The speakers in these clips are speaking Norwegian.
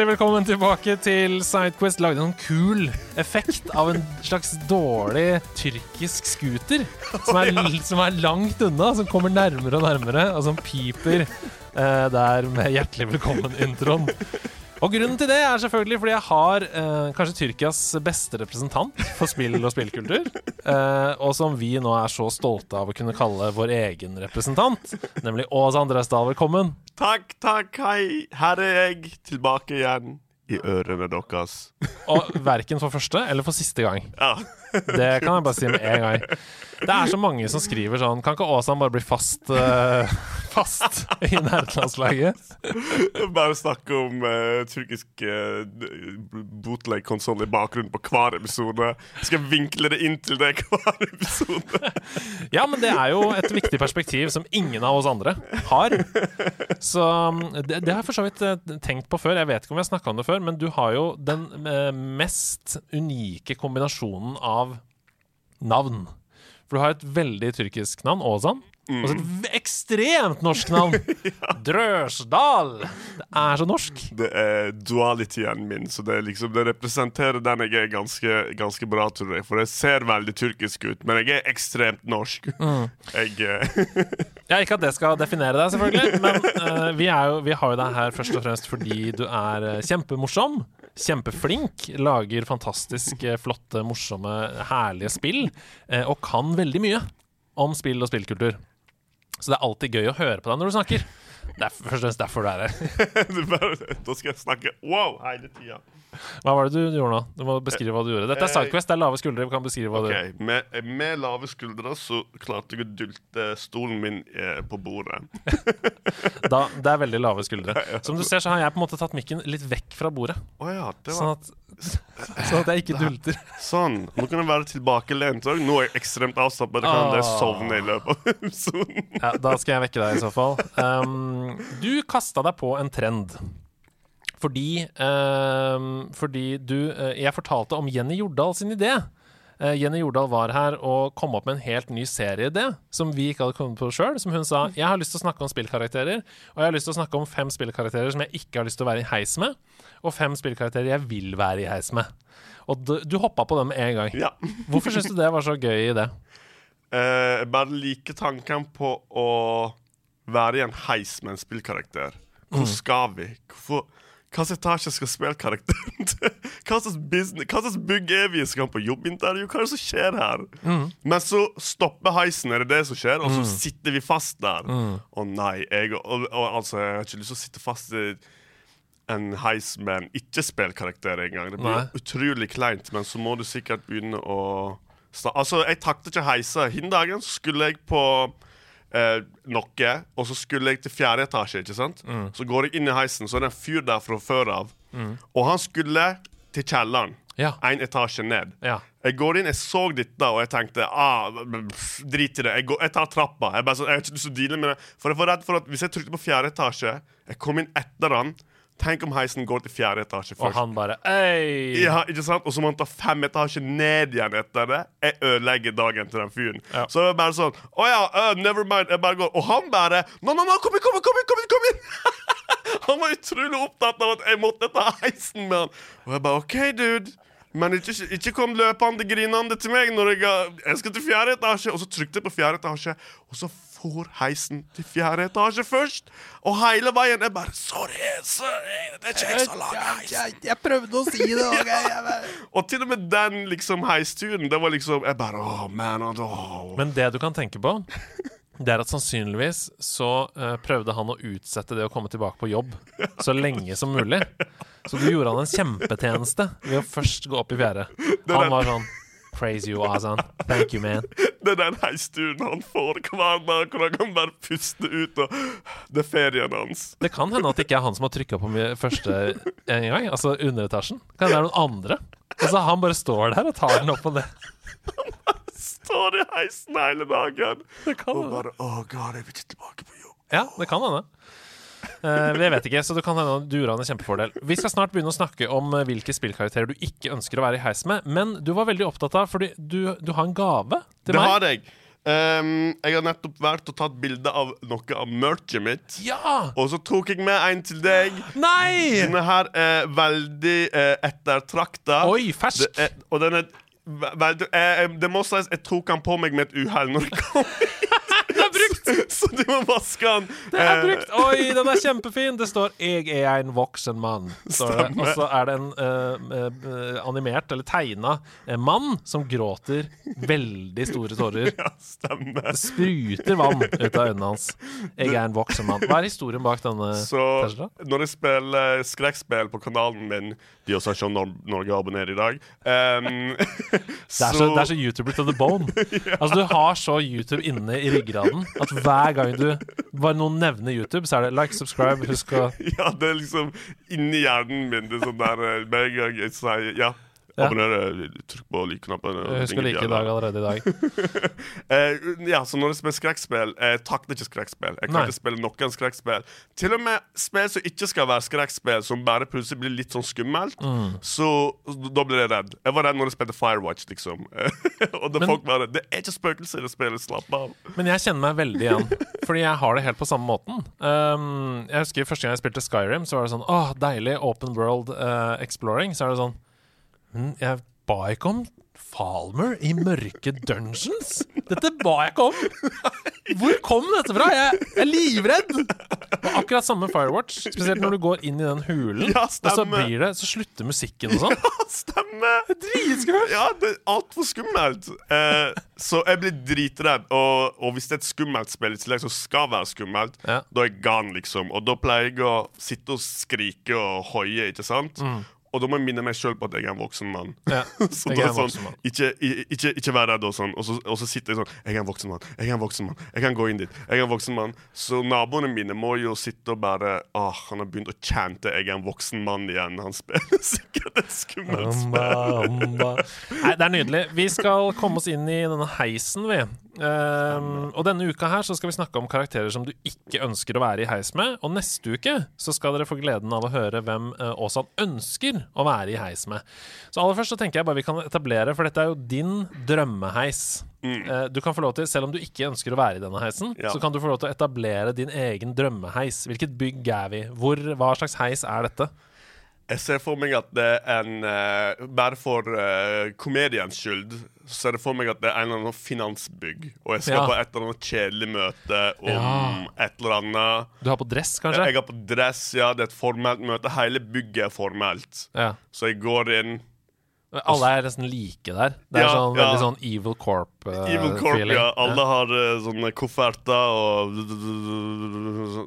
Hjertelig velkommen tilbake til Sidequest. Lagde en kul effekt av en slags dårlig tyrkisk scooter. Som er, som er langt unna, som kommer nærmere og nærmere, og som piper eh, der med 'hjertelig velkommen'-introen. Og grunnen til det er selvfølgelig fordi jeg har eh, kanskje Tyrkias beste representant for spill og spillkultur. Eh, og som vi nå er så stolte av å kunne kalle vår egen representant. Nemlig Ås Andresdal. Velkommen. Takk, takk, hei. Her er jeg tilbake igjen i ørene deres. Og verken for første eller for siste gang. Ja. Det kan jeg bare si med en gang. Det er så mange som skriver sånn Kan ikke Åsan bare bli fast uh, Fast i nerdelandslaget? Bare snakke om uh, tyrkisk uh, bootleg-konsoll i bakgrunnen på hver episode. Skal jeg vinkle det inn til det hver episode? Ja, men det er jo et viktig perspektiv som ingen av oss andre har. Så um, det, det har jeg for så vidt tenkt på før. Jeg vet ikke om vi har snakka om det før, men du har jo den mest unike kombinasjonen av navn. For du har et veldig tyrkisk navn, Ozan. Og så et ekstremt norsk navn! Drøsdal! Det er så norsk. Det er dualityen min, så det, liksom, det representerer den jeg er ganske, ganske, bra, tror jeg. For jeg ser veldig tyrkisk ut, men jeg er ekstremt norsk. Mm. Jeg Ja, ikke at det skal definere deg, selvfølgelig, men uh, vi, jo, vi, har jo deg her først og fremst fordi du er uh, kjempemorsom kjempeflink, lager fantastisk eh, flotte, morsomme, herlige spill, eh, og kan veldig mye om spill og spillkultur. Så det er alltid gøy å høre på deg når du snakker. Det er først og fremst derfor du er her. da skal jeg snakke wow hele tida. Hva var det du gjorde nå? Du må beskrive hva du gjorde. Dette er Sidequest, det er lave skuldre. Vi kan beskrive hva okay. du med, med, lave skuldre så klarte jeg å dulte stolen min eh, på bordet. da, det er veldig lave skuldre. Som du ser, så har jeg på en måte tatt mikken litt vekk fra bordet. Oh, ja, var... sånn, at, sånn, at, jeg ikke dulter. Sånn. Nå kan jeg være tilbakelent òg. Nå er jeg ekstremt avslappet. Da kan jeg ah. sovne i løpet av episoden. ja, da skal jeg vekke deg i så fall. Um, du kasta deg på en trend. Fordi, uh, fordi du uh, Jeg fortalte om Jenny Jordal sin idé. Uh, Jenny Jordal var her og kom opp med en helt ny serieidé som vi ikke hadde kommet på sjøl. Som hun sa jeg har lyst til å snakke om spillkarakterer, og jeg har lyst til å snakke om fem spillkarakterer som jeg ikke har lyst til å være i heis med, og fem spillkarakterer jeg vil være i heis med. Og du, du hoppa på dem med en gang. Ja. Hvorfor syns du det var så gøy i det? Uh, bare liker tanken på å være i en heis med en spillkarakter. Hvor mm. skal vi? Hvorfor hva slags etasje skal spille karakteren til? Hva slags, bygg er vi? Skal han på jobbintervju? Hva er det som skjer her? Mm. Men så stopper heisen, er det det som skjer? Og så mm. sitter vi fast der. Å mm. oh, nei, jeg, og, og, altså, jeg har ikke lyst til å sitte fast i en heis med en ikke-spillkarakter engang. Det blir nei. utrolig kleint, men så må du sikkert begynne å Altså, jeg takter ikke heise. Hin dagen skulle jeg på eh, noe, og så skulle jeg til fjerde etasje. ikke sant? Mm. Så går jeg inn i heisen, så er det en fyr der fra før av. Mm. Og han skulle til kjelleren. Ja. En etasje ned. Ja. Jeg går inn, jeg så dette, og jeg tenkte ah, drit i det. Jeg, går, jeg tar trappa. Jeg, bare, så, jeg har ikke lyst til å deale med det. For jeg var redd for at Hvis jeg trykte på fjerde etasje, jeg kom inn etter han Tenk om heisen går til fjerde etasje først. Og han bare Ei! Ja, ikke sant? Og så må han ta fem etasjer ned igjen etter det. Jeg ødelegger dagen til den fyren. Ja. Så det er bare sånn Å ja, uh, never mind. Jeg bare går. Og han bare No, no, no, kom inn, kom inn, kom inn! Kom inn, kom inn. han var utrolig opptatt av at jeg måtte ta heisen med han. Og jeg bare OK, dude. Men ikke, ikke kom løpende grinende til meg når jeg, jeg skal til fjerde etasje. Og så trykte jeg på fjerde etasje, og så for heisen til fjerde etasje først. Og hele veien er bare Sorry, sorry det er ikke jeg som lager heisen. Jeg, jeg, prøvde å si det. Okay, og til og med den liksom heisturen, det var liksom Jeg bare oh, man, oh. Men det du kan tenke på det er at sannsynligvis så uh, prøvde han å utsette det å komme tilbake på jobb så lenge som mulig. Så du gjorde han en kjempetjeneste ved å først gå opp i fjerde. Han var sånn praise you, Azan. Thank you, man. Det er den heisturen han får hver dag, hvor han kan bare puste ut, og det er ferien hans. Det kan hende at det ikke er han som har trykka på meg første en gang. Altså underetasjen. Kan hende det er noen andre. Altså Han bare står der og tar den opp og ned. Står i heisen hele dagen. Det kan Og bare Å, god, jeg vil ikke tilbake på jobb. Ja, det kan hende. Eh, men jeg vet ikke, så det kan hende du har en kjempefordel. Vi skal snart begynne å snakke om eh, hvilke spillkarakterer du ikke ønsker å være i heis med. Men du var veldig opptatt av Fordi du, du har en gave til Det meg. har jeg. Um, jeg har nettopp vært og tatt bilde av noe av merchet mitt. Ja! Og så tok jeg med en til deg. Nei! Denne her er veldig uh, ettertrakta. Oi, fersk! Det er, og den er ve- veldig eh, eh, Det må sies, jeg tok den på meg med et uhell når jeg kom Den er brukt! Så du må vaske den. Det er Eh, brukt! Oi, den er kjempefin! Det står 'Jeg er en voksen mann'. Står det. Og så er det en eh, animert, eller tegna, mann som gråter veldig store tårer. Ja, stemmer. Spruter vann ut av øynene hans. 'Jeg er en voksen mann'. Hva er historien bak denne? Så Tesla? når jeg spiller skrekkspill på kanalen min De også har sett Nor Norge abonnerer i dag er, så, det er så YouTuber to the bone. Altså Du har så YouTube inne i ryggraden at hver gang du bare noen nevner YouTube, så er det like, subscribe, husk å Ja, det er liksom inni hjernen min. Det er sånn der eh, Med gang jeg sier ja, Ja. abonner, eh, trykk på like-knappen. Jeg Husk å like i dag allerede i dag. Eh, ja, så når jeg spiller skrekkspill Jeg takler ikke skrekkspill. Jeg kan Nei. ikke spille noen skrekkspill. Til og med spill som ikke skal være skrekkspill, som bare plutselig blir litt sånn skummelt, Mm. så da blir jeg redd. Jeg var redd når jeg spilte Firewatch, liksom. og det Men- folk bare Det er ikke spøkelser i det spillet, slapp av. Men jeg kjenner meg veldig igjen, fordi jeg har det helt på samme måten. Um, jeg husker Første gang jeg spilte Skyrim, så var det sånn Åh, deilig open world uh, exploring. Så er det sånn «Men Jeg ba ikke om Falmer i mørke dungeons! Dette ba jeg ikke om! Hvor kom dette fra? Jeg, jeg er livredd! Og akkurat samme Firewatch. Spesielt når du går inn i den hulen, Ja, og så blir det Så slutter musikken og sånn. Stemmer! Dritskummelt! Ja, det er altfor skummelt. Eh, så jeg blir dritredd. Og, og hvis det er et skummelt spill i tillegg som skal være skummelt, Ja. da er jeg gan, liksom. Og da pleier jeg å sitte og skrike og hoie, ikke sant? Og da må jeg minne meg sjøl på at jeg er en voksen mann. Ja, så da er sånn, mann. Ikke, ikke, ikke vær redd og sånn. Og så, og så sitter jeg sånn Jeg er en voksen mann. Jeg er en voksen mann. Jeg kan gå inn dit. Jeg er en voksen mann. Så naboene mine må jo sitte og bare Åh, han har begynt å chante 'Jeg er en voksen mann' igjen. Han spiller sikkert et skummelt spill. Nei, det er nydelig. Vi skal komme oss inn i denne heisen, vi. Ehm, og denne uka her så skal vi snakke om karakterer som du ikke ønsker å være i heis med. Og neste uke så skal dere få gleden av å høre hvem uh, Åsan ønsker å være i heis med. Så aller først så tenker jeg bare vi kan etablere, for dette er jo din drømmeheis. Eh, du kan få lov til, Selv om du ikke ønsker å være i denne heisen, Ja. så kan du få lov til å etablere din egen drømmeheis. Hvilket bygg er vi? Hvor, hva slags heis er dette? Jeg ser for meg at det er en uh, Bare for uh, komediens skyld så ser jeg for meg at det er en eller annen finansbygg. Og jeg skal Ja. på et eller annet kjedelig møte om Ja. et eller annet. Du har på dress, kanskje? Jeg har på dress, ja. Det er et formelt møte. Hele bygget er formelt. Ja. Så jeg går inn. Alle er nesten like der. Det er Ja, sånn ja. veldig sånn Evil Corp. eh, Evil Corp, feeling. ja. Alle har uh, sånne kofferter og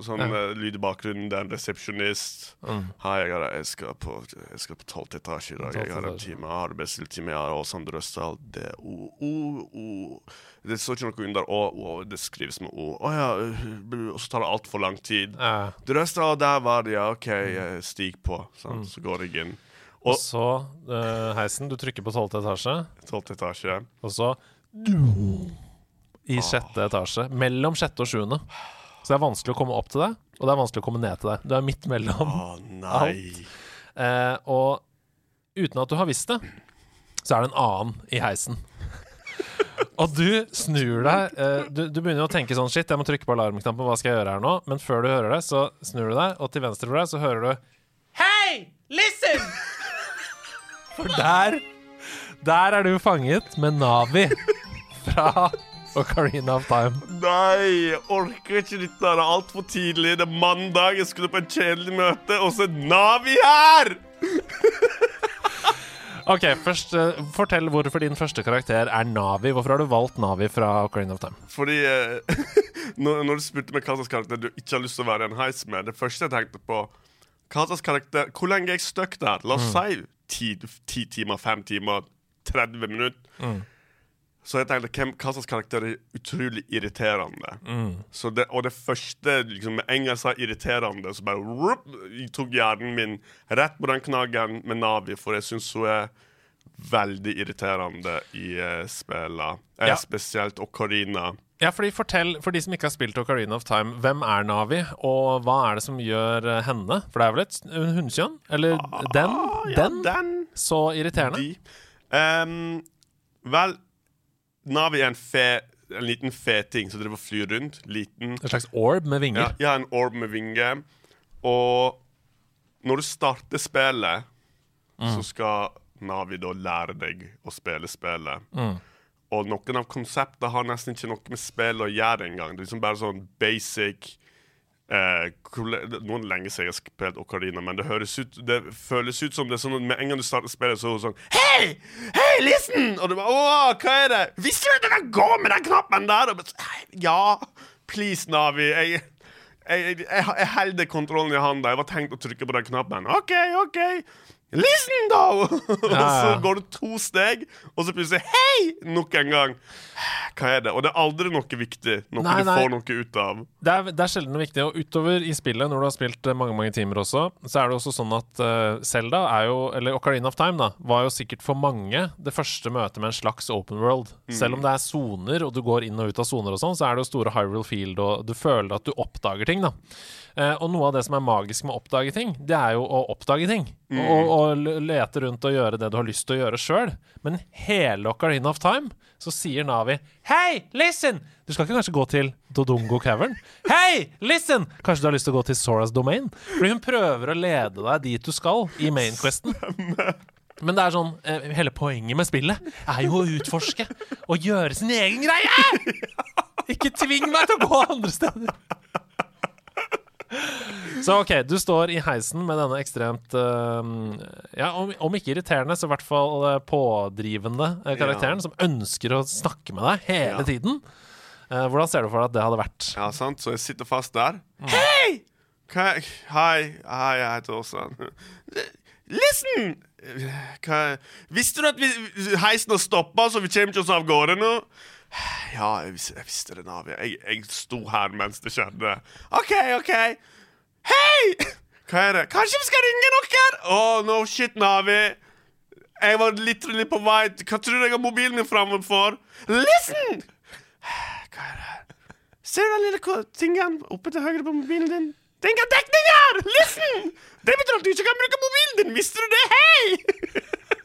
sånn eh, lyd i bakgrunnen. Det er en resepsjonist. Mm. Hei, jeg, har, jeg skal på Jeg skal på tolvte etasje i dag. Jeg har en time arbeidstime. Jeg har Åsand Røsdal. Det er O, O, O. Det står ikke noe under Å, å Det skrives med O. Å ja. øh, Og så tar det altfor lang tid. Ja. Røsdal, der var det, ja. OK, jeg stig på. Sant? Så går jeg inn. Og Og så uh, heisen. Du trykker på tolvte etasje, tolvte etasje. og så I sjette etasje. Mellom sjette og sjuende. Så det er vanskelig å komme opp til deg, og det er vanskelig å komme ned til deg. Du er midt mellom. Å nei. Eh, og uten at du har visst det, så er det en annen i heisen. Og du snur deg eh, du, du begynner å tenke sånn Shit, jeg må trykke på alarmknappen. Hva skal jeg gjøre her nå? Men før du hører det, så snur du deg, og til venstre for deg så hører du Hei! Listen! For der Der er du fanget med Navi fra Ocarina of Time. Nei, orker ikke dette. Det er altfor tidlig. Det er mandag, jeg skulle på en kjedelig møte, og så er Navi her! Ok, først uh, Fortell hvorfor din første karakter er Navi. Hvorfor har du valgt Navi fra Ocarina of Time? Fordi uh, når, når du spurte meg hva slags karakter du ikke har lyst til å være i en heis med, det første jeg tenkte på hva slags karakter, Hvor lenge er jeg stuck der? La oss si ti, ti timer, fem timer. 30 minutter. Mm. Så jeg tenkte hvem, hva slags karakter er utrolig irriterende. Så det, og det første liksom, Med en gang jeg sa irriterende, så bare jeg tok hjernen min rett på den knaggen med Navi, for jeg syns hun er veldig irriterende i uh, spillene. Eh, Ja. Spesielt Ocarina. Ja, fordi Fortell, for de som ikke har spilt Ocarina of Time, hvem er Navi, og hva er det som gjør eh, henne? For det er vel et hunnkjønn? Eller den? Ah, ja, den? den. Så irriterende. De. Ehm, vel, Navi er en fe En liten feting som driver og flyr rundt. Liten. En slags orb med vinger. Ja, ja, en orb med vinger. Og når du starter spillet, Mm. så skal Navi da lære deg å spille spillet. Mm. Og noen av konseptene har nesten ikke noe med spill å gjøre engang. Det er liksom bare sånn basic eh, Noen lenge siden jeg har spilt Ocarina, men det ut Det føles ut som det er sånn med en gang du starter spillet, så er det sånn Hei! Hei, listen! Og du bare Å, hva er det? Visste du at jeg kan gå med den knappen der? Og bare, ja, please, Navi. Jeg jeg, jeg, jeg holder kontrollen i handa. Jeg var tenkt å trykke på den knappen. OK, OK. Listen, da! og Ja, så går det to steg, og så plutselig Hei! Nok en gang. Hva er det? Og det er aldri noe viktig. Noe Nei, du nei. får noe ut av. Det er, det er sjelden noe viktig. Og utover i spillet, når du har spilt eh, mange mange timer også, så er det også sånn at uh, Zelda er jo, eller Ocarina of Time, da, var jo sikkert for mange det første møtet med en slags open world. Selv om det er soner, og du går inn og ut av soner og sånn, så er det jo store Hyrule Field, og du føler at du oppdager ting, da. Eh, og noe av det som er magisk med å oppdage ting, det er jo å oppdage ting. Og, og lete rundt og gjøre det du har lyst til å gjøre sjøl. Men hele Ocarina of Time så sier Navi Hei, listen! Du skal ikke kanskje gå til Dodongo Cavern? Hei, listen! Kanskje du har lyst til å gå til Soras Domain? Fordi hun prøver å lede deg dit du skal i Mainquesten. Men det er sånn, eh, hele poenget med spillet er jo å utforske og gjøre sin egen greie! Ikke tving meg til å gå andre steder. Så OK, du står i heisen med denne ekstremt uh, Ja, om, om ikke irriterende, så i hvert fall uh, pådrivende uh, karakteren som ønsker å snakke med deg hele Ja. tiden. Eh, hvordan ser du for deg at det hadde vært? Ja, sant? Så jeg sitter fast der. Hei! Hei, hei, jeg heter Åsan. Listen! Hva Visste du at vi, heisen har stoppa, så vi kommer ikke oss av gårde nå? Ja, jeg, vis, jeg visste det, Navi. Jeg, jeg sto her mens det skjedde. OK, OK. Hei! Hva er det? Kanskje vi skal ringe noen? Oh, no shit, Navi. Jeg var literally på vei Hva tror du jeg har mobilen min framme for? Listen! Hva er det? Ser du den lille tingen oppe til høyre på mobilen din? Den har dekning her! Listen! Det betyr at du ikke kan bruke mobilen din! Visste du det? Hei!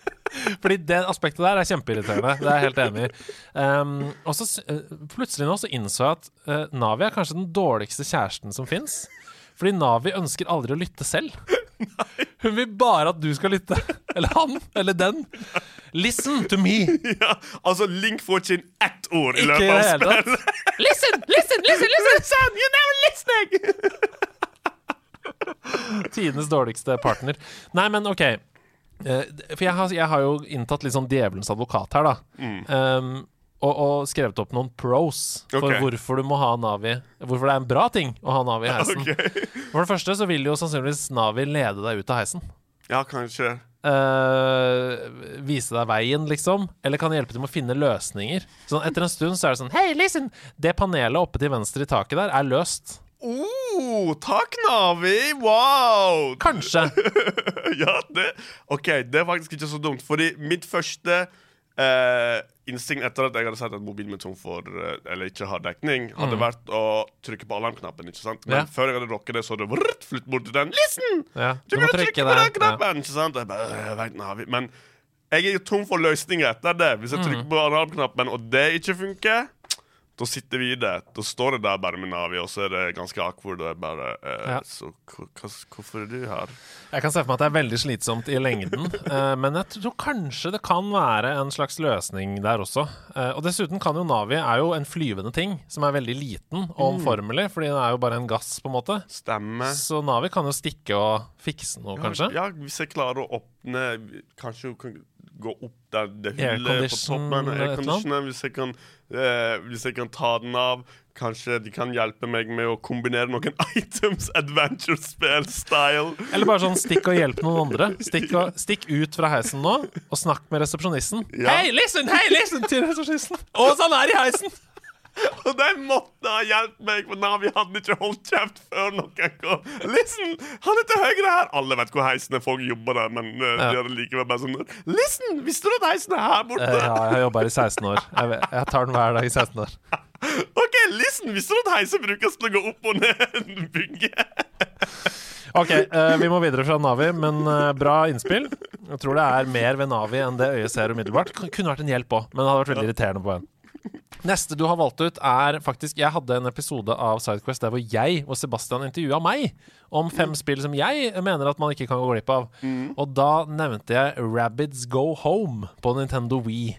Fordi det aspektet der er kjempeirriterende. Det er jeg helt enig i. Um, og så eh, plutselig nå så innså jeg at uh, Navi er kanskje den dårligste kjæresten som fins. Fordi Navi ønsker aldri å lytte selv. Hun vil bare at du skal lytte. Eller han. Eller den. Listen to me. Ja, altså, Link får ikke inn ett ord i løpet av spillet. Listen, listen, listen! listen Listen, you're never listening! Tidenes dårligste partner. Nei, men OK. Eh, for jeg har, jeg har jo inntatt litt sånn djevelens advokat her, da. Um, og, og skrevet opp noen pros for okay. hvorfor du må ha Navi. Hvorfor det er en bra ting å ha Navi i heisen. Okay. For det første så vil jo sannsynligvis Navi lede deg ut av heisen. Ja, kanskje. Uh, vise deg veien, liksom. Eller kan hjelpe til med å finne løsninger. Sånn Etter en stund så er det sånn Hei, listen! Det panelet oppe til venstre i taket der er løst. Oh, takk, Navi! Wow! Kanskje. ja, det OK, det er faktisk ikke så dumt. Fordi mitt første eh, instinkt etter at jeg hadde sett at mobilen min tom for eh, Eller ikke har dekning, hadde vært å trykke på alarmknappen. ikke sant? Men Ja. før jeg hadde rocket det, så hadde det flyttet flytt bort til den. Listen! Ja, Du, må trykke, på den knappen! Ikke sant? Jeg bare, jeg vet, Navi. Men jeg er tom for løsninger etter det. Hvis jeg trykker på alarmknappen, og det ikke funker, da sitter vi i det. Da står det der bare med Navi, og så er det ganske awkward. Og jeg bare eh, Ja. Så hvorfor er du her? Jeg kan se for meg at det er veldig slitsomt i lengden, eh, men jeg tror kanskje det kan være en slags løsning der også. Eh, og dessuten kan jo Navi er jo en flyvende ting som er veldig liten og omformelig, fordi den er jo bare en gass, på en måte. Stemme. Så Navi kan jo stikke og fikse noe, kanskje. Ja, hvis jeg klarer å åpne Kanskje hun kan gå opp der det hullet på toppen. Airconditioner. Hvis, jeg kan, eh, hvis jeg kan ta den av. kanskje de kan hjelpe meg med å kombinere noen items, adventure-spill-style. Eller bare sånn stikk og hjelp noen andre. Stikk, og, stikk ut fra heisen nå og snakk med resepsjonisten. Ja. Hei, listen! Hei, listen til resepsjonisten! Å, så han er i heisen! Og de måtte ha hjulpet meg, for Navi hadde ikke holdt kjeft før noen kom. Listen, han er til høyre her! Alle vet hvor heisen er, folk jobber der, men uh, Ja. de er likevel bare sånn Listen, visste du at heisen er her borte? Uh, Ja, jeg her i 16 år. Jeg, jeg tar den hver dag i 16 år. OK, listen, visste du at heisen brukes til å gå opp og ned bygget? Ok, uh, vi må videre fra Navi, men uh, bra innspill. Jeg tror det er mer ved Navi enn det øyet ser umiddelbart. Kun- Kunne vært en hjelp òg, men det hadde vært veldig irriterende på en. Neste du har valgt ut, er faktisk Jeg hadde en episode av Sidequest der hvor jeg og Sebastian intervjua meg om fem spill som jeg mener at man ikke kan gå glipp av. Og da nevnte jeg Rabbids Go Home på Nintendo Wii,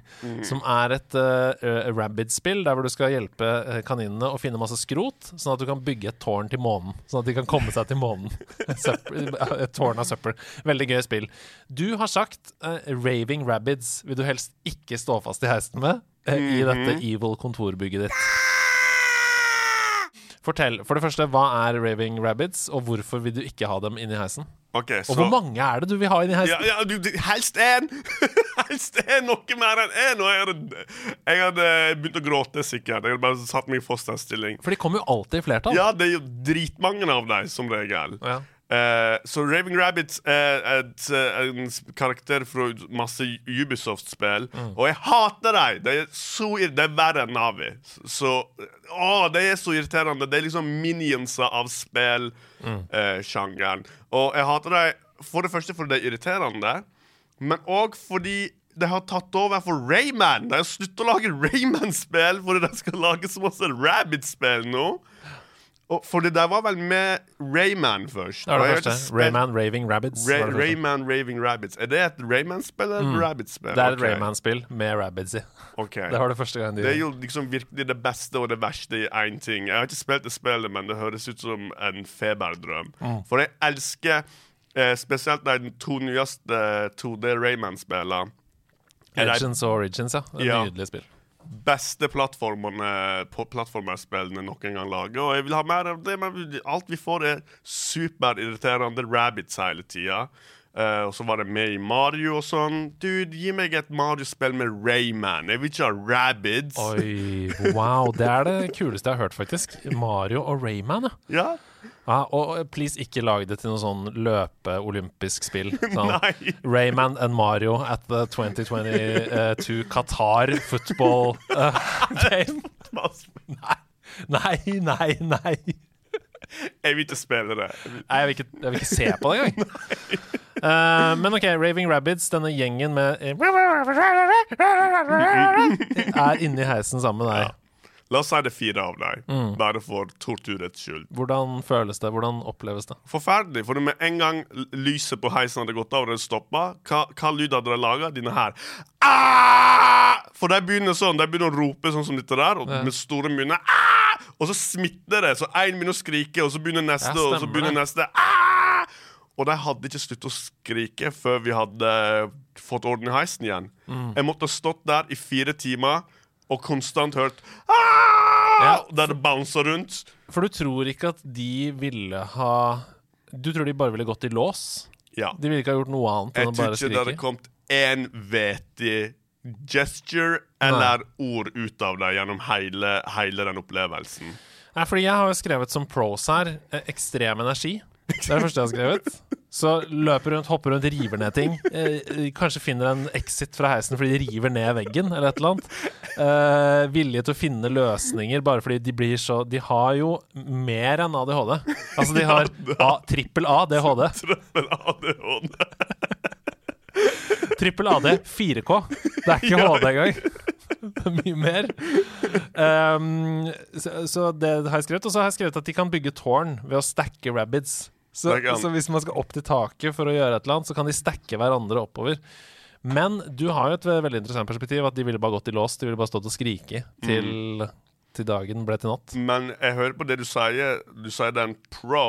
som er et uh, Rabbids-spill der hvor du skal hjelpe eh, kaninene å finne masse skrot, sånn at du kan bygge et tårn til månen. Sånn at de kan komme seg til månen. Et tårn av søppel. Veldig gøy spill. Du har sagt uh, Raving Rabbids vil du helst ikke stå fast i heisen med i dette evil kontorbygget ditt. Fortell. For det første, hva er Raving Rabbids, og hvorfor vil du ikke ha dem inni heisen? OK, så Og hvor mange er det du vil ha inni heisen? ja, ja, du, du, Helst én! helst én, noe mer enn én! Og jeg hadde, jeg hadde begynt å gråte, sikkert. Jeg hadde bare satt meg i fosterstilling. For de kommer jo alltid i flertall. Ja, det er jo dritmange av dem, som regel. Ja. Eh, så Raving Rabbit er et, eh, en karakter fra masse Ubisoft-spill, og jeg hater dem! Det er så Det er verre enn Navi. Så Å, det er så irriterende. Det er liksom minionser av spillsjangeren. og jeg hater dem for det første fordi det er irriterende, men òg fordi det har tatt over for Rayman. De har sluttet å lage Rayman-spill fordi de skal lage så masse Rabbit-spill nå. Og for det der var vel med Rayman først. Det var det første. Rayman Raving Rabbids. Ray, det. Rayman Raving Rabbits. Er det et Rayman-spill eller et Rabbits-spill? Det er et okay. Rayman-spill med Rabbids i. Okay. Det var det første gang de Det er jo liksom virkelig det beste og det verste i én ting. Jeg har ikke spilt det spillet, men det høres ut som en feberdrøm. Mm. For jeg elsker eh, spesielt de to nyeste 2D Rayman-spillene. Agents og Origins, ja. Det er Ja. Nydelig spill. Beste plattformene på plattformerspillene noen gang lager. Og jeg vil ha mer av det, men alt vi får, er superirriterende rabbits hele tida. Uh, og så var det med i Mario og sånn. Dude, gi meg et Mario-spill med Rayman. Jeg vil ikke ha Rabbids. Oi, wow. Det er det kuleste jeg har hørt, faktisk. Mario og Rayman, ja. Ja? ja. Og please, ikke lag det til noe sånn løpe-olympisk spill. Sånn. Nei. Rayman and Mario at the 2022 Qatar football uh, game. Nei, nei, nei. Jeg vil ikke spille det. Nei, jeg vil ikke, jeg vil ikke se på det engang. Uh, men OK, Raving Rabbids, denne gjengen med Er inni heisen sammen med deg. La oss si det er fire av dem, Mm. bare for torturets skyld. Hvordan føles det? Hvordan oppleves det? Forferdelig. For med en gang lyset på heisen hadde gått av og det stoppa, hva, hva lyd hadde de laga? Dine her. Aah! For de begynner sånn, de begynner å rope sånn som dette der, og Ja. med store munner. Ah! Og så smitter det, så én begynner å skrike, og så begynner neste, Ja, og så begynner neste. Aah! Og de hadde ikke sluttet å skrike før vi hadde fått orden i heisen igjen. Mm. Jeg måtte ha stått der i fire timer og konstant hørt ah! Ja. Der det bouncer rundt. For du tror ikke at de ville ha Du tror de bare ville gått i lås? Ja. De ville ikke ha gjort noe annet enn Jeg tror ikke det hadde kommet én vettig gesture eller ord ut av det gjennom hele, hele den opplevelsen. Nei, fordi jeg har jo skrevet som pros her eh, ekstrem energi. Det er det første jeg har skrevet. Så løper rundt, hopper rundt, river ned ting. Eh, kanskje finner en exit fra heisen fordi de river ned veggen, eller et eller annet. Eh, vilje til å finne løsninger bare fordi de blir så De har jo mer enn ADHD. Altså, de har A, trippel ADHD. Trøbbel ADHD. Trippel AD 4K. Det er ikke HD engang. Mye mer. Um, så, så det har jeg skrevet. Og så har jeg skrevet at de kan bygge tårn ved å stacke rabbids. Så, så hvis man skal opp til taket for å gjøre et eller annet, så kan de stacke hverandre oppover. Men du har jo et veldig interessant perspektiv, at de ville bare gått i lås. De ville bare stått og skrike til, til dagen ble til natt. Men jeg hører på det du sier. Du sier det er en pro.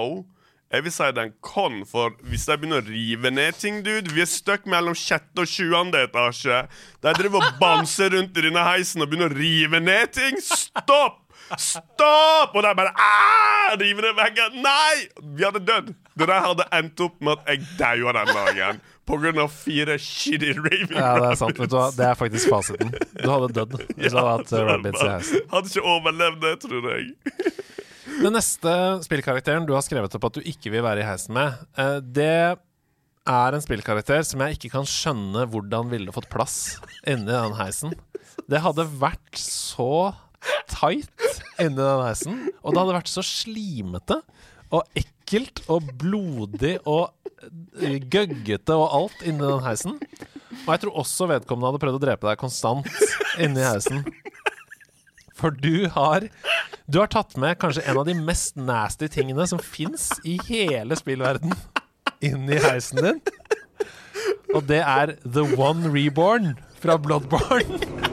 Jeg vil si det er en con, for hvis de begynner å rive ned ting, dude Vi er stuck mellom sjette og sjuende etasje. De driver og banser rundt i denne heisen og begynner å rive ned ting. Stopp! Stopp! Og de bare «Ah!» river ned veggen. Nei! Vi hadde dødd. Det der hadde endt opp med at jeg daua den dagen. På grunn av fire shitty raving Ja, det er sant. Vet du hva? Det er faktisk fasiten. Du hadde dødd hvis du hadde hatt eh, rabbits i heisen. Hadde ikke overlevd det, tror jeg. Den neste spillkarakteren du har skrevet opp at du ikke vil være i heisen med, eh, det er en spillkarakter som jeg ikke kan skjønne hvordan ville fått plass inni den heisen. Det hadde vært så tight inni den heisen, og det hadde vært så slimete og ekkelt og blodig og eh, gøggete og alt inni den heisen. Og jeg tror også vedkommende hadde prøvd å drepe deg konstant inni heisen. For du har Du har tatt med kanskje en av de mest nasty tingene som fins i hele spillverden, inn i heisen din. Og det er The One Reborn fra Bloodborne.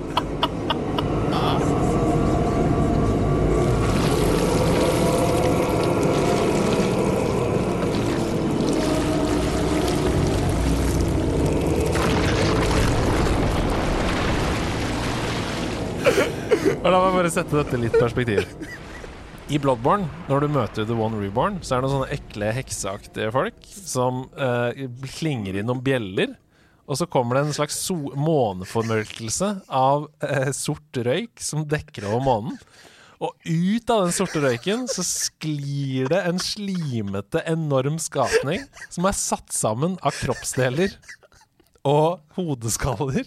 Og La meg bare sette dette litt perspektiv. I Bloodborne, når du møter The One Reborn, så er det noen sånne ekle hekseaktige folk som eh, klinger i noen bjeller. Og så kommer det en slags so måneformørkelse av eh, sort røyk som dekker over månen. Og ut av den sorte røyken så sklir det en slimete, enorm skapning som er satt sammen av kroppsdeler og hodeskaller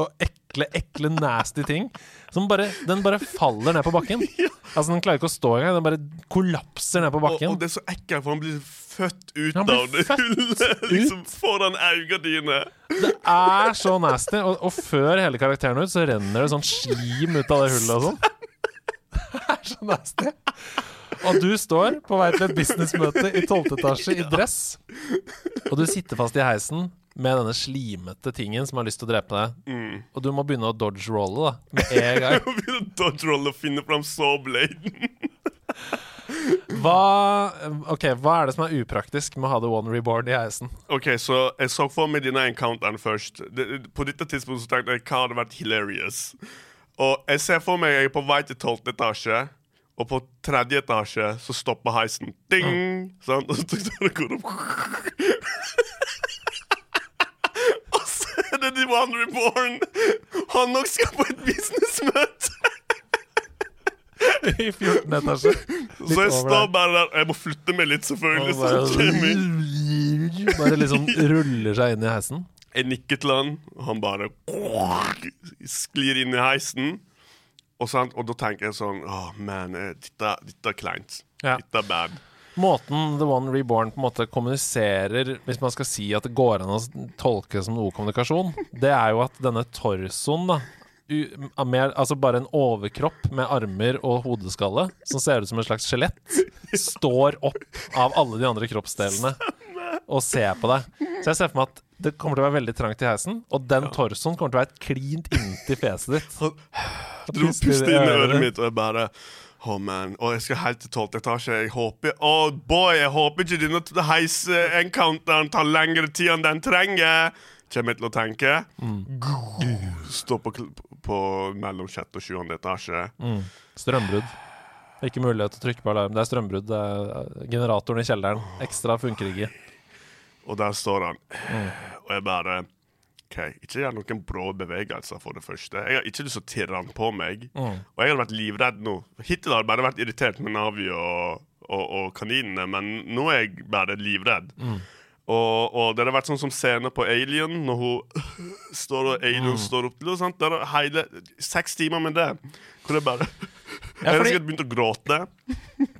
og ekle, ekle, nasty ting. Som bare, den bare faller ned på bakken. Altså Den klarer ikke å stå engang. Den bare kollapser ned på bakken. og det er så ekkelt, for han blir født ut av det hullet liksom foran øynene dine. Det er så nasty. Og, og før hele karakteren ut, så renner det sånn slim ut av det hullet og sånn. Det er så nasty. Og du står på vei til et businessmøte i tolvte etasje i dress. Og du sitter fast i heisen med denne slimete tingen som har lyst til å drepe deg. Og du må begynne å dodge-rolle da med en gang. begynne å dodge-rolle og finne fram sawbladen. Hva, okay, hva er det som er upraktisk med å ha The One Reborn i heisen? OK, så jeg så for meg denne encounteren først. Det, på dette tidspunktet så tenkte jeg hva hadde vært hilarious. Og jeg ser for meg jeg er på vei til tolvte etasje, og på tredje etasje så stopper heisen. Ding! Sant? Og så går det opp Og så er det The One Reborn! Han nok skal på et businessmøte! I 14. etasje. Så jeg står bare der. Jeg må flytte meg litt, selvfølgelig. Så bare, bare liksom ruller seg inn i heisen. Jeg nikker til han, og han bare sklir inn i heisen. Og, sant? og da tenker jeg sånn Åh, man, eh, dette, dette er kleint. Ja. Dette er bad. Måten The One Reborn på en måte kommuniserer, hvis man skal si at det går an å tolke det som noe kommunikasjon, det er jo at denne torsoen, da mer, Altså bare en overkropp med armer og hodeskalle som ser ut som et slags skjelett, står opp av alle de andre kroppsdelene og ser på deg. Så jeg ser for meg at det kommer til å være veldig trangt i heisen, og den torsoen kommer til å være et klint inntil fjeset ditt. Dro puster inn i øret mitt, og jeg bare Oh man, Og jeg skal helt til tolvte etasje. Jeg håper Oh boy, jeg håper ikke denne heisencounteren tar lengre tid enn den trenger. Kommer jeg til å tenke. Stå på, på mellom sjette og sjuende etasje. Strømbrudd. Ikke mulighet til å trykke på alarm. Det er strømbrudd. Det er generatoren i kjelleren. Ekstra funker ikke. Og der står han. Og jeg bare OK, ikke gjør noen brå bevegelser, for det første. Jeg har ikke lyst til å tirre han på meg. Og jeg hadde vært livredd nå. Hittil har jeg bare vært irritert med Navi og, og, og kaninene, men nå er jeg bare livredd. Og, og det har vært sånn som scenen på Alien, når hun står og Alien står opp til henne. Det er hele seks timer med det. Hvor det bare Jeg fordi, jeg skulle begynt å gråte.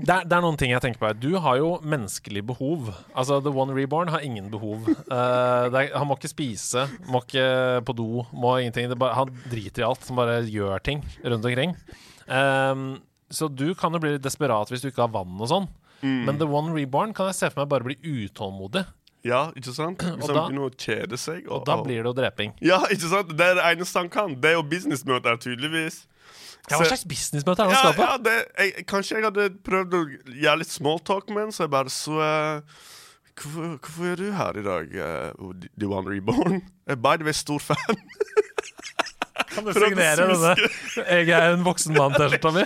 Det er, det er noen ting jeg tenker på her. Du har jo menneskelig behov. Altså, The One Reborn har ingen behov. Uh, er, han må ikke spise, må ikke på do, må ingenting. Det bare, han driter i alt. Han bare gjør ting rundt omkring. Um, så du kan jo bli litt desperat hvis du ikke har vann og sånn. Men The One Reborn kan jeg se for meg bare bli utålmodig. Ja, ikke sant? Hvis han begynner å kjede seg. Og da blir det jo dreping. Ja, ikke sant? Det er det eneste han kan. Det er jo businessmøter, tydeligvis. Ja, hva slags businessmøte er det han skal på? jeg, Kanskje jeg hadde prøvd å gjøre litt smalltalk med han, så jeg bare så uh, hvorfor, hvorfor er du her i dag, uh, The One Reborn? Jeg er by the way stor fan. Kan du signere denne 'Jeg er en voksen mann'-T-skjorta mi?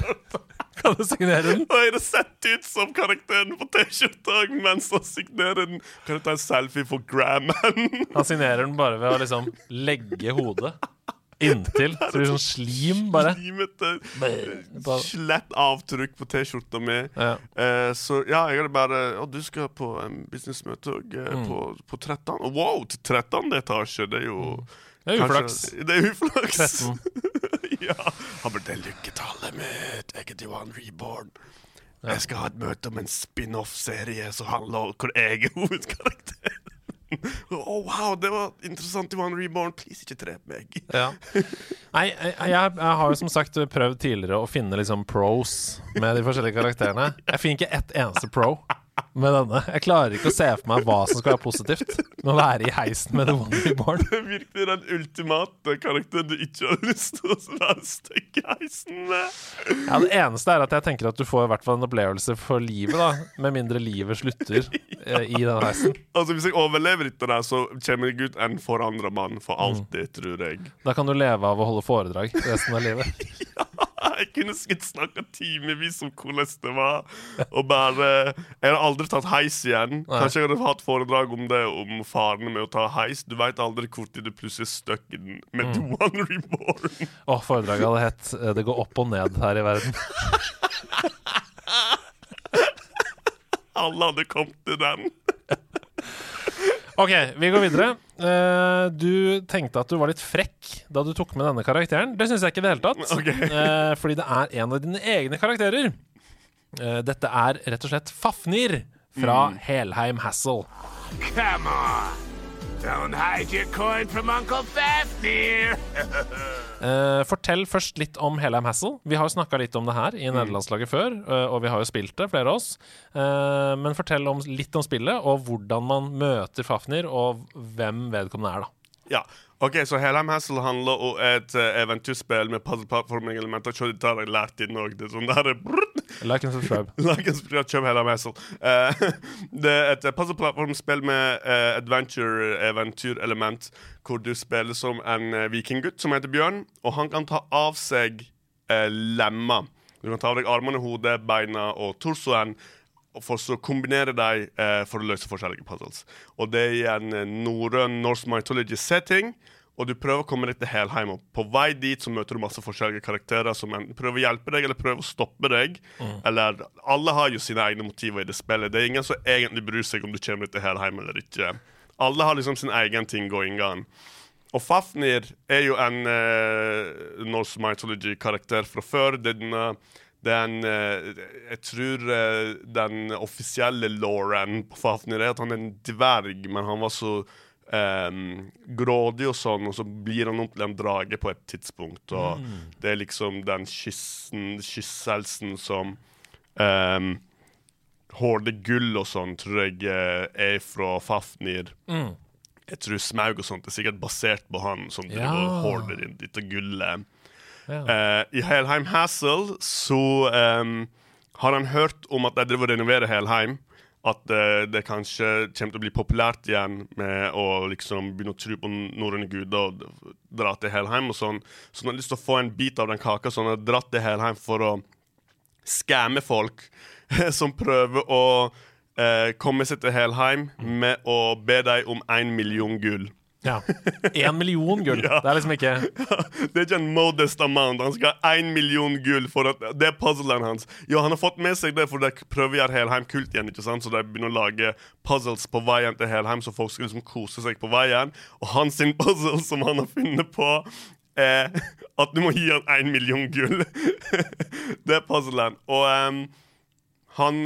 Kan du signere den? Og jeg har sett ut som karakteren på T-skjorta mens han signerer den. Kan du ta en selfie for Gramman? Han signerer den bare ved å liksom legge hodet inntil. Så det blir sånn slim, bare. Slimete. Slett avtrykk på T-skjorta mi. Ja. Uh, så ja, jeg hadde bare Å, du skal på en businessmøte eh, Mm. på, på 13. Wow, til 13. etasje! Det er jo Det er uflaks. Det er uflaks. 13. ja. Han bare 'Det er lykketallet mitt. Jeg er Johan Reborn'. Jeg skal ha et møte om en spin-off-serie som handler om hvor jeg er hovedkarakteren. Å, wow, det var interessant, Johan Reborn. Please, ikke drep meg. Ja. Nei, jeg, jeg, jeg har jo som sagt prøvd tidligere å finne liksom pros med de forskjellige karakterene. Jeg finner ikke ett eneste pro med denne. Jeg klarer ikke å se for meg hva som skal være positivt med å være i heisen med The One Reborn. Det er virkelig den ultimate karakteren du ikke har lyst til å være stuck i heisen med. Ja, det eneste er at jeg tenker at du får i hvert fall en opplevelse for livet, da. Med mindre livet slutter ja. i den heisen. Altså Hvis jeg overlever dette, der så kommer jeg ut en forandra mann for alltid, tror jeg. Da kan du leve av å holde foredrag resten av livet. Jeg kunne snakka timevis om hvordan det var. Og bare Jeg har aldri tatt heis igjen. Kanskje jeg hadde hatt foredrag om det, om farene med å ta heis. Du veit aldri hvor tid du plutselig er stuck i den med Mm. One Reborn. Oh, foredraget hadde hett eh, 'Det går opp og ned her i verden'. Alle hadde kommet til den. Ok, vi går videre. Uh, du tenkte at du var litt frekk da du tok med denne karakteren. Det syns jeg ikke i det hele tatt. Okay. Uh, fordi det er en av dine egne karakterer. Uh, dette er rett og slett Fafnir fra Helheim Hassel. Come on. Don't hide your coin from Uncle Fafnir. uh, fortell først litt om Helheim Hassel. Vi har jo snakka litt om det her i nederlandslaget før, uh, og vi har jo spilt det, flere av oss. Uh, men fortell om, litt om spillet, og hvordan man møter Fafnir, og hvem vedkommende er, da. Ja, ok, Så Helheim Hassel handler om et uh, eventyrspill med puzzle-plattforming-elementer. Det har jeg lært inn Norge. Det er sånn der brrrt, Like and subscribe. Like and subscribe, kjøp Helheim Hassel. Uh, det er et puzzle-plattformspill med uh, adventure-eventyrelement, hvor du spiller som en vikinggutt som heter Bjørn, og han kan ta av seg uh, lemmer. Du kan ta av deg armene, hodet, beina og torsoen. For så kombinere dem eh, for å løse forskjellige puzzles. Og det er i en eh, norrøn Norse mythology-setting. Og du prøver å komme deg til Helheim. Og på vei dit så møter du masse forskjellige karakterer som enten prøver å hjelpe deg eller prøver å stoppe deg. Eller Alle har jo sine egne motiver i det spillet. Det er ingen som egentlig bryr seg om du kommer deg til Helheim eller ikke. Alle har liksom sin egen ting going on. Og Fafnir er jo en uh, Norse mythology-karakter fra før. Det er denne uh, den uh, Jeg tror uh, den offisielle lauren på Fafnir er at han er en dverg, men han var så um, grådig og sånn, og så blir han om til en drage på et tidspunkt. Og det er liksom den kyssen, kysselsen som um, Horde gull og sånn, tror jeg uh, er fra Fafnir. Jeg tror Smaug og sånt er sikkert basert på han som Ja. hoarder inn dette gullet. Ja. Eh, I Helheim Hassel så ehm, har han hørt om at de driver og renoverer Helheim. At eh, det kanskje kommer til å bli populært igjen med å liksom begynne å tro på norrøne guder og dra til Helheim og sånn. Så han har lyst til å få en bit av den kaka, så han har dratt til Helheim for å skamme folk som prøver å eh, komme seg til Helheim med å be dem om én million gull. Ja. Én million gull. Ja. Det er liksom ikke Det er ikke en modest amount. Han skal ha én million gull. For at det er puzzlen hans. Jo, han har fått med seg det, for de prøver å gjøre Helheim kult igjen. ikke sant? Så de begynner å lage puzzles på veien til Helheim, så folk skal liksom kose seg på veien. Og hans puzzle som han har funnet på, er at du må gi han én million gull. det er puzzlen. Og ehm, han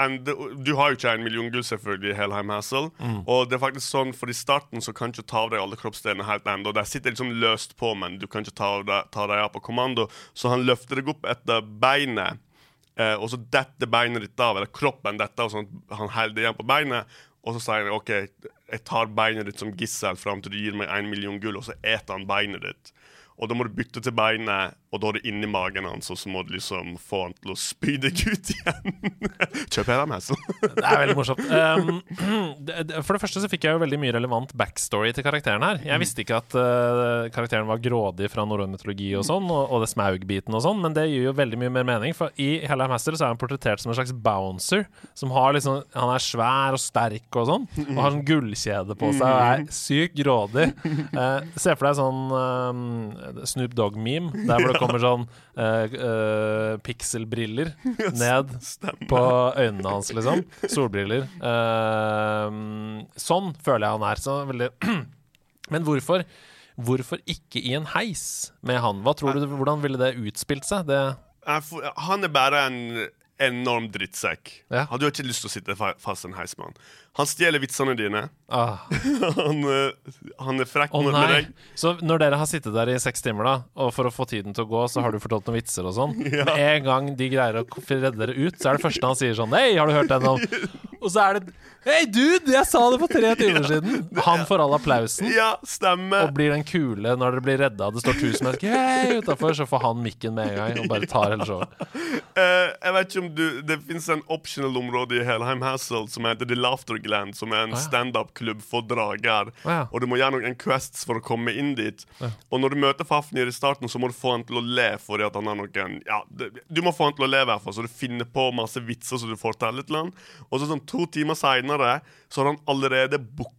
ende, Du har jo ikke en million gull selvfølgelig Helheim Hassel. Og det er faktisk sånn, for i starten så kan du ikke ta av deg alle kroppsdelene helt ennå. De sitter liksom løst på, men du kan ikke ta, av deg, ta dem av på kommando. Så han løfter deg opp etter beinet, eh, og så detter beinet ditt av, eller kroppen detter og sånn han holder igjen på beinet. Og så sier han OK, jeg tar beinet ditt som gissel fram til du gir meg en million gull, og så eter han beinet ditt. Og da må du bytte til beinet og da er det inni magen hans, og så må du liksom få han til å spy deg ut igjen. Kjøp her, Hassel. Det er veldig morsomt. Um, for det første så fikk jeg jo veldig mye relevant backstory til karakteren her. Jeg visste ikke at uh, karakteren var grådig fra norrøn mytologi og sånn, og, og det Smaug-biten og sånn, men det gir jo veldig mye mer mening. For i Hellheim Hassel så er han portrettert som en slags bouncer. Som har liksom Han er svær og sterk og sånn, og har sånn gullkjede på seg og er sykt grådig. Uh, se for deg sånn um, Snoop Dogg-meme, der hvor det kommer sånn uh, uh, pikselbriller ned på øynene hans, liksom. Solbriller. Uh, sånn føler jeg han er. Så veldig Men hvorfor, hvorfor ikke i en heis med han? Hva tror du, Hvordan ville det utspilt seg? Det, Han er bare en enorm drittsekk. Ja. Hadde jo ikke lyst til å sitte fast i en heis med han. Han stjeler vitsene dine. ah, han, eh, han er frekk oh, med, deg. Så når dere har sittet der i seks timer, da og for å få tiden til å gå, så har du fortalt noen vitser og sånn. Med en gang de greier å redde dere ut, så er det første han sier sånn Hei, har du hørt den om Og så er det Hei, dude! Jeg sa det for tre timer siden! Han får all applausen. Ja, stemmer. Og blir den kule når dere blir redda, det står tusen mennesker hey, utafor, så får han mikken med en gang og bare tar hele showet. Uh, jeg vet ikke om du Det finnes en optional område i Helheim Hassel som heter The Laughter Gland, som er en ja. standup-klubb for drager. Ja. Og du må gjøre noen quests for å komme inn dit. Og når du møter Fafnir i starten, så må du få han til å le fordi at han har noen Ja, du må få han til å le, i hvert fall, så du finner på masse vitser som du forteller til han. Og så sånn to timer seinere så har han allerede booka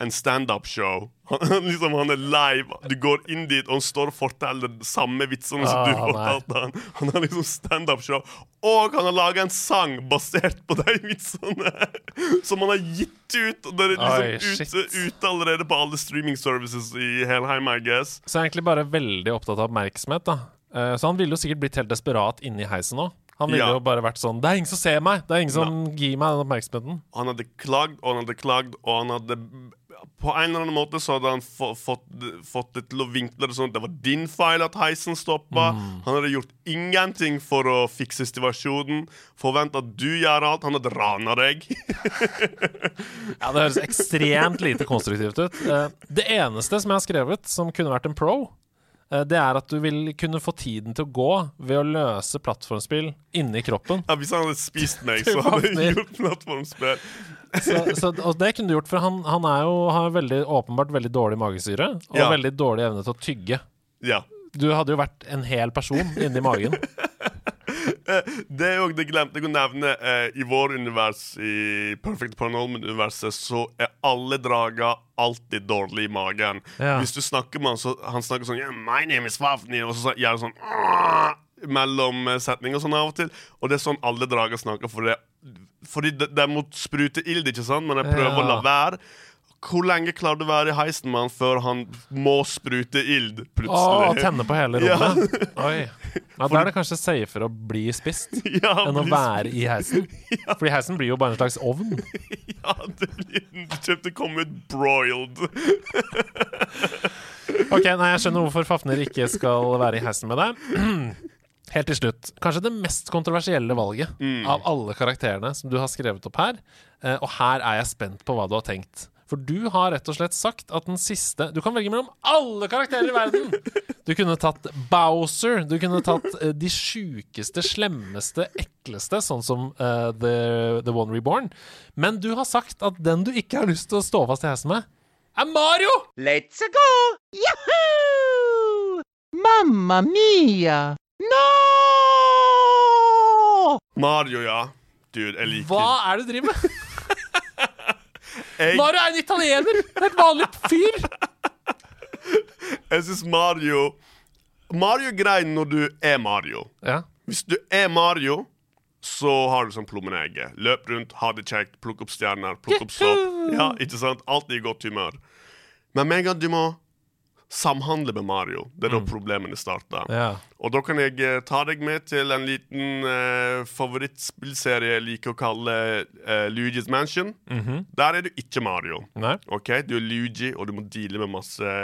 en standup-show. Han, liksom, han er live. Du går inn dit, og han står og forteller samme vitsene som Ah, du fortalte han. Han har liksom standup-show. Og han har laga en sang basert på de vitsene! Som han har gitt ut. Og det er liksom ute, ut allerede på alle streaming services i Helheim, I guess. Så jeg er egentlig bare veldig opptatt av oppmerksomhet, da. Eh, Så han ville jo sikkert blitt helt desperat inni heisen nå. Han ville Ja. jo bare vært sånn Det er ingen som ser meg! Det er ingen som gir meg den oppmerksomheten. Han hadde klagd og han hadde klagd, og han hadde På en eller annen måte så hadde han få, fått, fått det til å vinkle det sånn at det var din feil at heisen stoppa. Han hadde gjort ingenting for å fikse situasjonen. Forventa at du gjør alt. Han hadde rana deg. Ja, Det høres ekstremt lite konstruktivt ut. Eh, Det eneste som jeg har skrevet som kunne vært en pro, det er at du vil kunne få tiden til å gå ved å løse plattformspill inni kroppen. Ja, hvis han hadde spist meg, så hadde jeg gjort plattformspill. Så, så, og det kunne du gjort, for han, han er jo, har veldig, åpenbart veldig dårlig magesyre og Ja. veldig dårlig evne til å tygge. Ja. Du hadde jo vært en hel person inni magen. Det er jo det glemte jeg å nevne. Eh, I vår univers, i Perfect Paranormal-universet, så er alle drager alltid dårlig i magen. Ja. Hvis du snakker med han, så han snakker sånn yeah, My name is Fafnir, og så gjør han sånn mellom eh, setninger sånn av og til. Og det er sånn alle drager snakker, for det, fordi det, de må sprute ild, ikke sant? Men jeg prøver å la være. Hvor lenge klarer du å være i heisen med han før han må sprute ild, plutselig? Å, tenne på hele Ja. rommet. Oi. Ja, Da er det kanskje safere å bli spist Ja, enn å blir være i heisen. Fordi heisen blir jo bare en slags ovn. Ja, det blir Du kommer til å komme ut broiled. Ok, nei, Jeg skjønner hvorfor Fafner ikke skal være i heisen med deg. Helt til slutt, kanskje det mest kontroversielle valget av alle karakterene som du har skrevet opp her. Eh, og her er jeg spent på hva du har tenkt. For du har rett og slett sagt at den siste Du kan velge mellom alle karakterer i verden! Du kunne tatt Bowser. Du kunne tatt eh, de sjukeste, slemmeste, ekleste, sånn som uh, The, The One Reborn. Men du har sagt at den du ikke har lyst til å stå fast i heisen med, er Mario! Let's go! Yahoo! Mamma mia! No! Mario, ja. Dude, jeg liker Hva er det du driver med? Jeg, Mario er en italiener! Det er et vanlig fyr! jeg syns Mario Mario er grei når du er Mario. Ja. Hvis du er Mario, så har du sånn plommen. Løp rundt, ha det kjekt, plukk opp stjerner, plukk opp sopp. Ja, ikke sant? Alltid i godt humør. Men med en gang du må samhandle med Mario, det er da problemene starter. Yeah. Og da kan jeg uh, ta deg med til en liten uh, favorittspillserie jeg liker å kalle uh, Luigi's Mansion. Der er du ikke Mario. Nei? Ok, Du er Luigi, og du må deale med masse,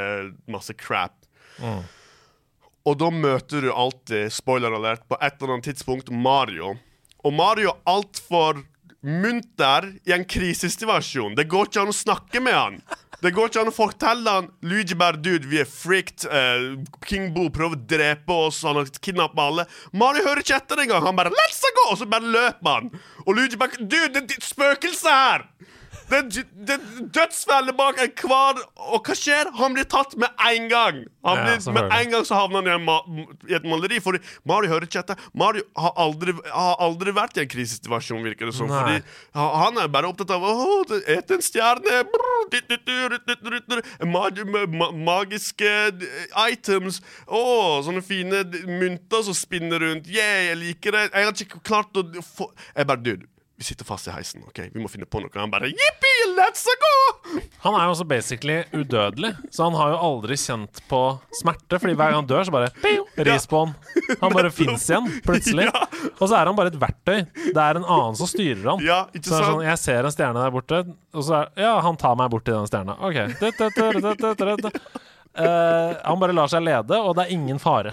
masse crap. Og da møter du alltid, spoiler alert, på et eller annet tidspunkt Mario. Og Mario er altfor munter i en krisesituasjon. Det går ikke an å snakke med han. Det går ikke an å fortelle han Luigi bare dude, vi er freaked. Uh, King Boo prøver å drepe oss, han har kidnappa alle. Mario hører ikke etter engang. Han bare 'let's go', og så bare løper han. Og Luigi bare 'dude, det er spøkelse her'. Det er dødsfelle bak enhver Og hva skjer? Han blir tatt med en gang. Han blir, med en gang så havner han i, en ma i et maleri. Fordi Mario hører ikke etter. Mario har aldri, har aldri vært i en krisesituasjon, virker det som. Fordi han er bare opptatt av å ete en stjerne. mag ma magiske eh, items. Å, sånne fine mynter som spinner rundt. Yeah, jeg liker det. Jeg har ikke klart å få Jeg bare, dude. Vi sitter fast i heisen. ok? Vi må finne på noe. Han bare Jippi, let's go! Han er jo også basically udødelig, så han har jo aldri kjent på smerte. Fordi hver gang han dør, så bare ris på Han Han bare fins igjen, plutselig. Og så er han bare et verktøy. Det er en annen som styrer han. Ja, ikke Så er sant? sånn, Jeg ser en stjerne der borte, og så er Ja, han tar meg bort til den stjerna. OK. Det, det, det, det, det, det, det. Eh, han bare lar seg lede, og det er ingen fare.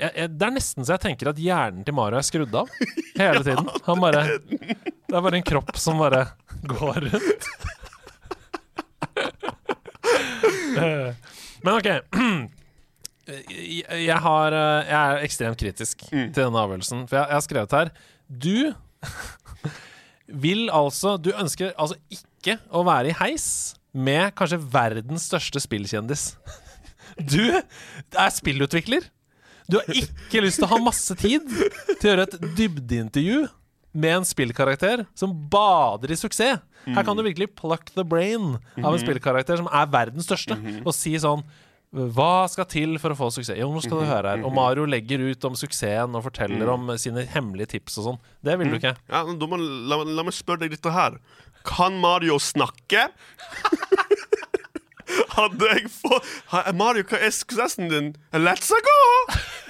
Jeg, jeg, det er nesten så jeg tenker at hjernen til Mario er skrudd av hele tiden. Han bare Det er bare en kropp som bare går rundt. Men OK. Jeg, har, eh, jeg er ekstremt kritisk til denne avgjørelsen. For jeg, jeg har skrevet her Du vil altså Du ønsker altså ikke å være i heis med kanskje verdens største spillkjendis. Du er spillutvikler. Du har ikke lyst til å ha masse tid til å gjøre et dybdeintervju med en spillkarakter som bader i suksess. Her kan du virkelig pluck the brain av en spillkarakter som er verdens største, og si sånn hva skal til for å få suksess? Jo, nå skal du høre her. Og Mario legger ut om suksessen og forteller om sine hemmelige tips og sånn. Det vil du ikke. Ja, men må, la, la meg spørre deg dette her. Kan Mario snakke? Hadde jeg fått Mario, hva er suksessen din? Let's go!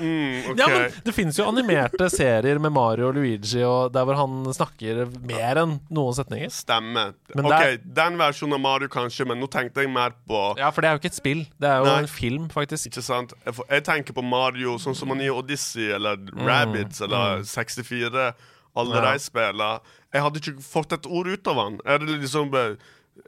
Mm, okay. Ja, men Det finnes jo animerte serier med Mario og Luigi og der hvor han snakker mer enn noen setninger. Stemmer. Men ok, der- Den versjonen av Mario kanskje, men nå tenkte jeg mer på Ja, for det er jo ikke et spill. Det er jo Nei. en film, faktisk. Ikke sant? Jeg, tenker på Mario sånn som han i Odyssey eller Rabbids eller 64. Alle Mm. Ja. de spiller. Jeg hadde ikke fått et ord ut av han. Er det liksom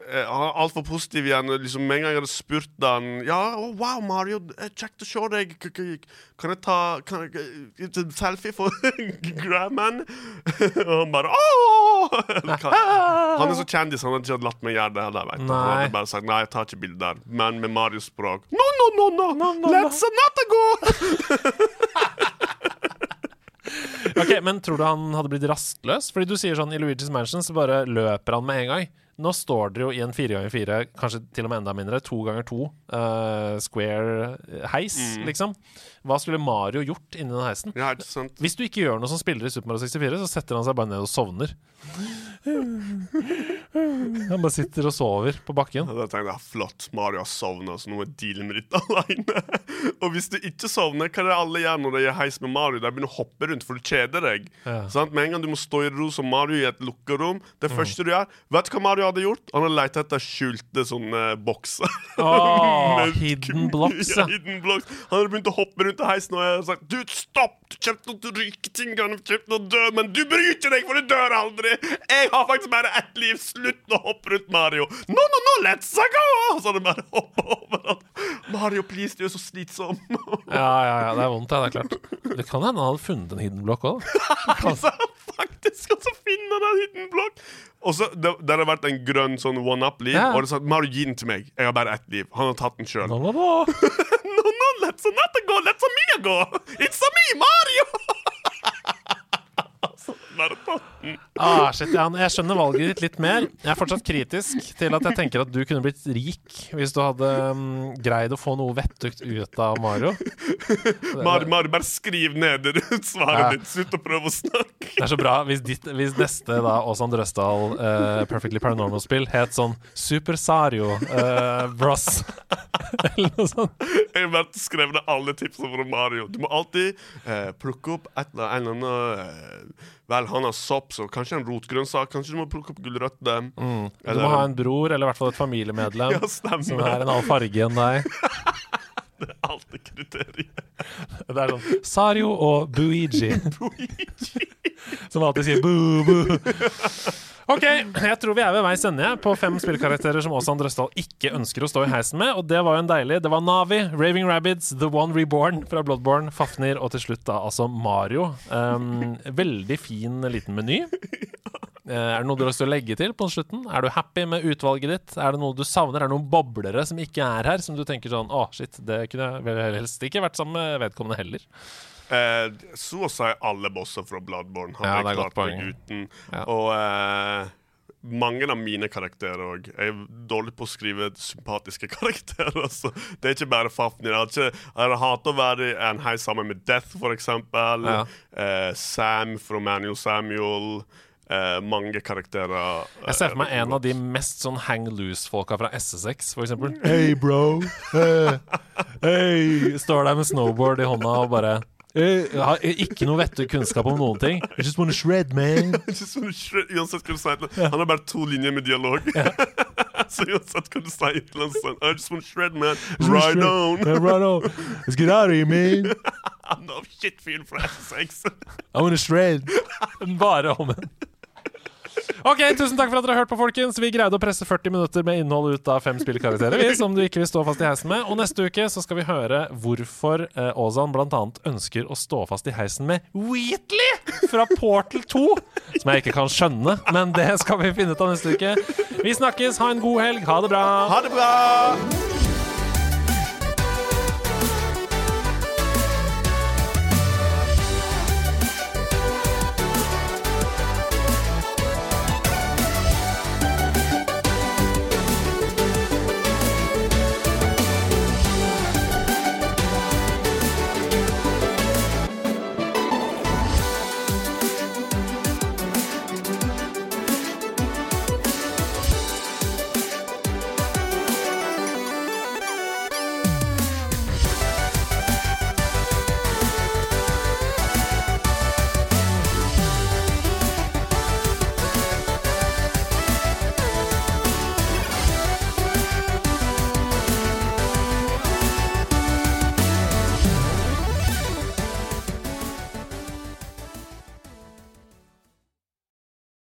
Han er altfor positiv igjen. Liksom, med en gang jeg hadde spurt han Ja, oh, wow, Mario, eh, kjekt å se deg. Kan jeg ta kan jeg, eh, en selfie for Grandman? og han bare Åh! Han er så kjendis, han hadde ikke latt meg gjøre det heller. vet. Han hadde bare sagt nei, jeg tar ikke bilde der. Men med Marios språk No, no, no, no! Let's not go! Ok, Men tror du han hadde blitt rastløs? Fordi du sier sånn i Luigi's Mansion så bare løper han med en gang. Nå står dere jo i en fire ganger fire, kanskje til og med enda mindre, to ganger to uh, square heis, liksom. Hva skulle Mario gjort inni den heisen? Ja? Hvis du ikke gjør noe som spiller i Super Mario 64, så setter han seg bare ned og sovner. Han bare sitter og sover på bakken. Da tenkte jeg flott, Mario har sovna, så nå må jeg deale med dette alene. Og hvis du ikke sovner, hva er det alle gjør når de er heis med Mario? De begynner å hoppe rundt, for du kjeder deg. Ja. Sant? Med en gang du må stå i ro som Mario i et lukka rom, det Mm. første du gjør Vet du hva Mario hadde gjort? Han hadde leita etter skjulte sånne bokser. Åh, hidden blocks, ja. ja. hidden blocks. Han hadde begynt å hoppe rundt i heisen, og jeg hadde sagt Du, stopp! Du kjøpte noen ryketing, han har kjøpt noe død, men du bryter deg, for du dør aldri! Jeg har faktisk bare ett liv! Slutt å hoppe rundt, Mario! No, no, no, let's go! Så hadde bare hoppa over. Mario, please, du er så slitsom. Ja, ja, ja, det er vondt, ja, det er klart. Det kan hende han hadde funnet en hidden block òg. faktisk, og så finner han en hidden block. Og så, det, det har vært en grønn sånn one-up-liv, Ja. og det sa Mario, gi den til meg. Jeg har bare ett liv. Han har tatt den sjøl. No, no, no. No, no, let's not go, let's a me go! It's a me, Mario! Ah, shit, Jan, jeg skjønner valget ditt litt mer. Jeg er fortsatt kritisk til at jeg tenker at du kunne blitt rik hvis du hadde um, greid å få noe vettugt ut av Mario. Mario, Mario, bare skriv ned det svaret Ja. ditt. Slutt å prøve å snakke. Det er så bra hvis, ditt, hvis neste da Åsan Drøsdal uh, Perfectly Paranormal-spill het sånn Super Sario uh, Bros. Eller noe sånt. Jeg har bare skrevet ned alle tipsene fra Mario. Du må alltid uh, plukke opp et eller eh, Vel, han har sopp, så kanskje en rotgrønnsak. Kanskje du må plukke opp gulrøtter. Du må ha en bror, eller i hvert fall et familiemedlem, Ja, som er en annen farge enn deg. Det er alltid kriteriet. Det er sånn Sario og Buigi. Som alltid sier bu, bu. Ok, jeg tror vi er ved veis ende på fem spillkarakterer som Åsan Drøsdal ikke ønsker å stå i heisen med. Og det var jo en deilig. Det var Navi, Raving Rabbids, The One Reborn fra Bloodborne, Fafnir og til slutt da altså Mario. Um, veldig fin liten meny. Eh, Er det noe du har lyst til å legge til på slutten? Er du happy med utvalget ditt? Er det noe du savner? Er det noen boblere som ikke er her, som du tenker sånn Å, shit, det kunne jeg vel helst ikke vært sammen med vedkommende heller. Eh, så å si alle bosser fra Bloodborne har Ja, jeg klart meg uten. Ja. Og eh, mange av mine karakterer òg. Jeg er dårlig på å skrive sympatiske karakterer. Altså. det er ikke bare Fafnir. Jeg har hatt jeg hater å være i en hei sammen med Death, for eksempel. Ja. Eh, Sam fra Manuel Samuel. Eh, mange karakterer. Jeg ser for meg en av de mest sånn hang loose-folka fra SSX, for eksempel. Hey, bro. Hey. Hey. Står der med snowboard i hånda og bare eh, jeg har ikke noe vettug kunnskap om noen ting. I just wanna shred, man. Just wanna shred- Uansett hva du sier. Han har bare to linjer med dialog. så uansett hva du sier I just want to shred, man. Right on. Yeah, right on. Let's get out of here, man. Han er shit-fyren fra SSX. I wanna shred. Bare om en. Ok, Tusen takk for at dere har hørt på, folkens. Vi greide å presse 40 minutter med innhold ut av fem spillkarakterer, som du ikke vil stå fast i heisen med. Og neste uke så skal vi høre hvorfor eh, Ozan bl.a. ønsker å stå fast i heisen med Wheatley fra Portal 2. Som jeg ikke kan skjønne, men det skal vi finne ut av neste uke. Vi snakkes. Ha en god helg. Ha det bra. Ha det bra!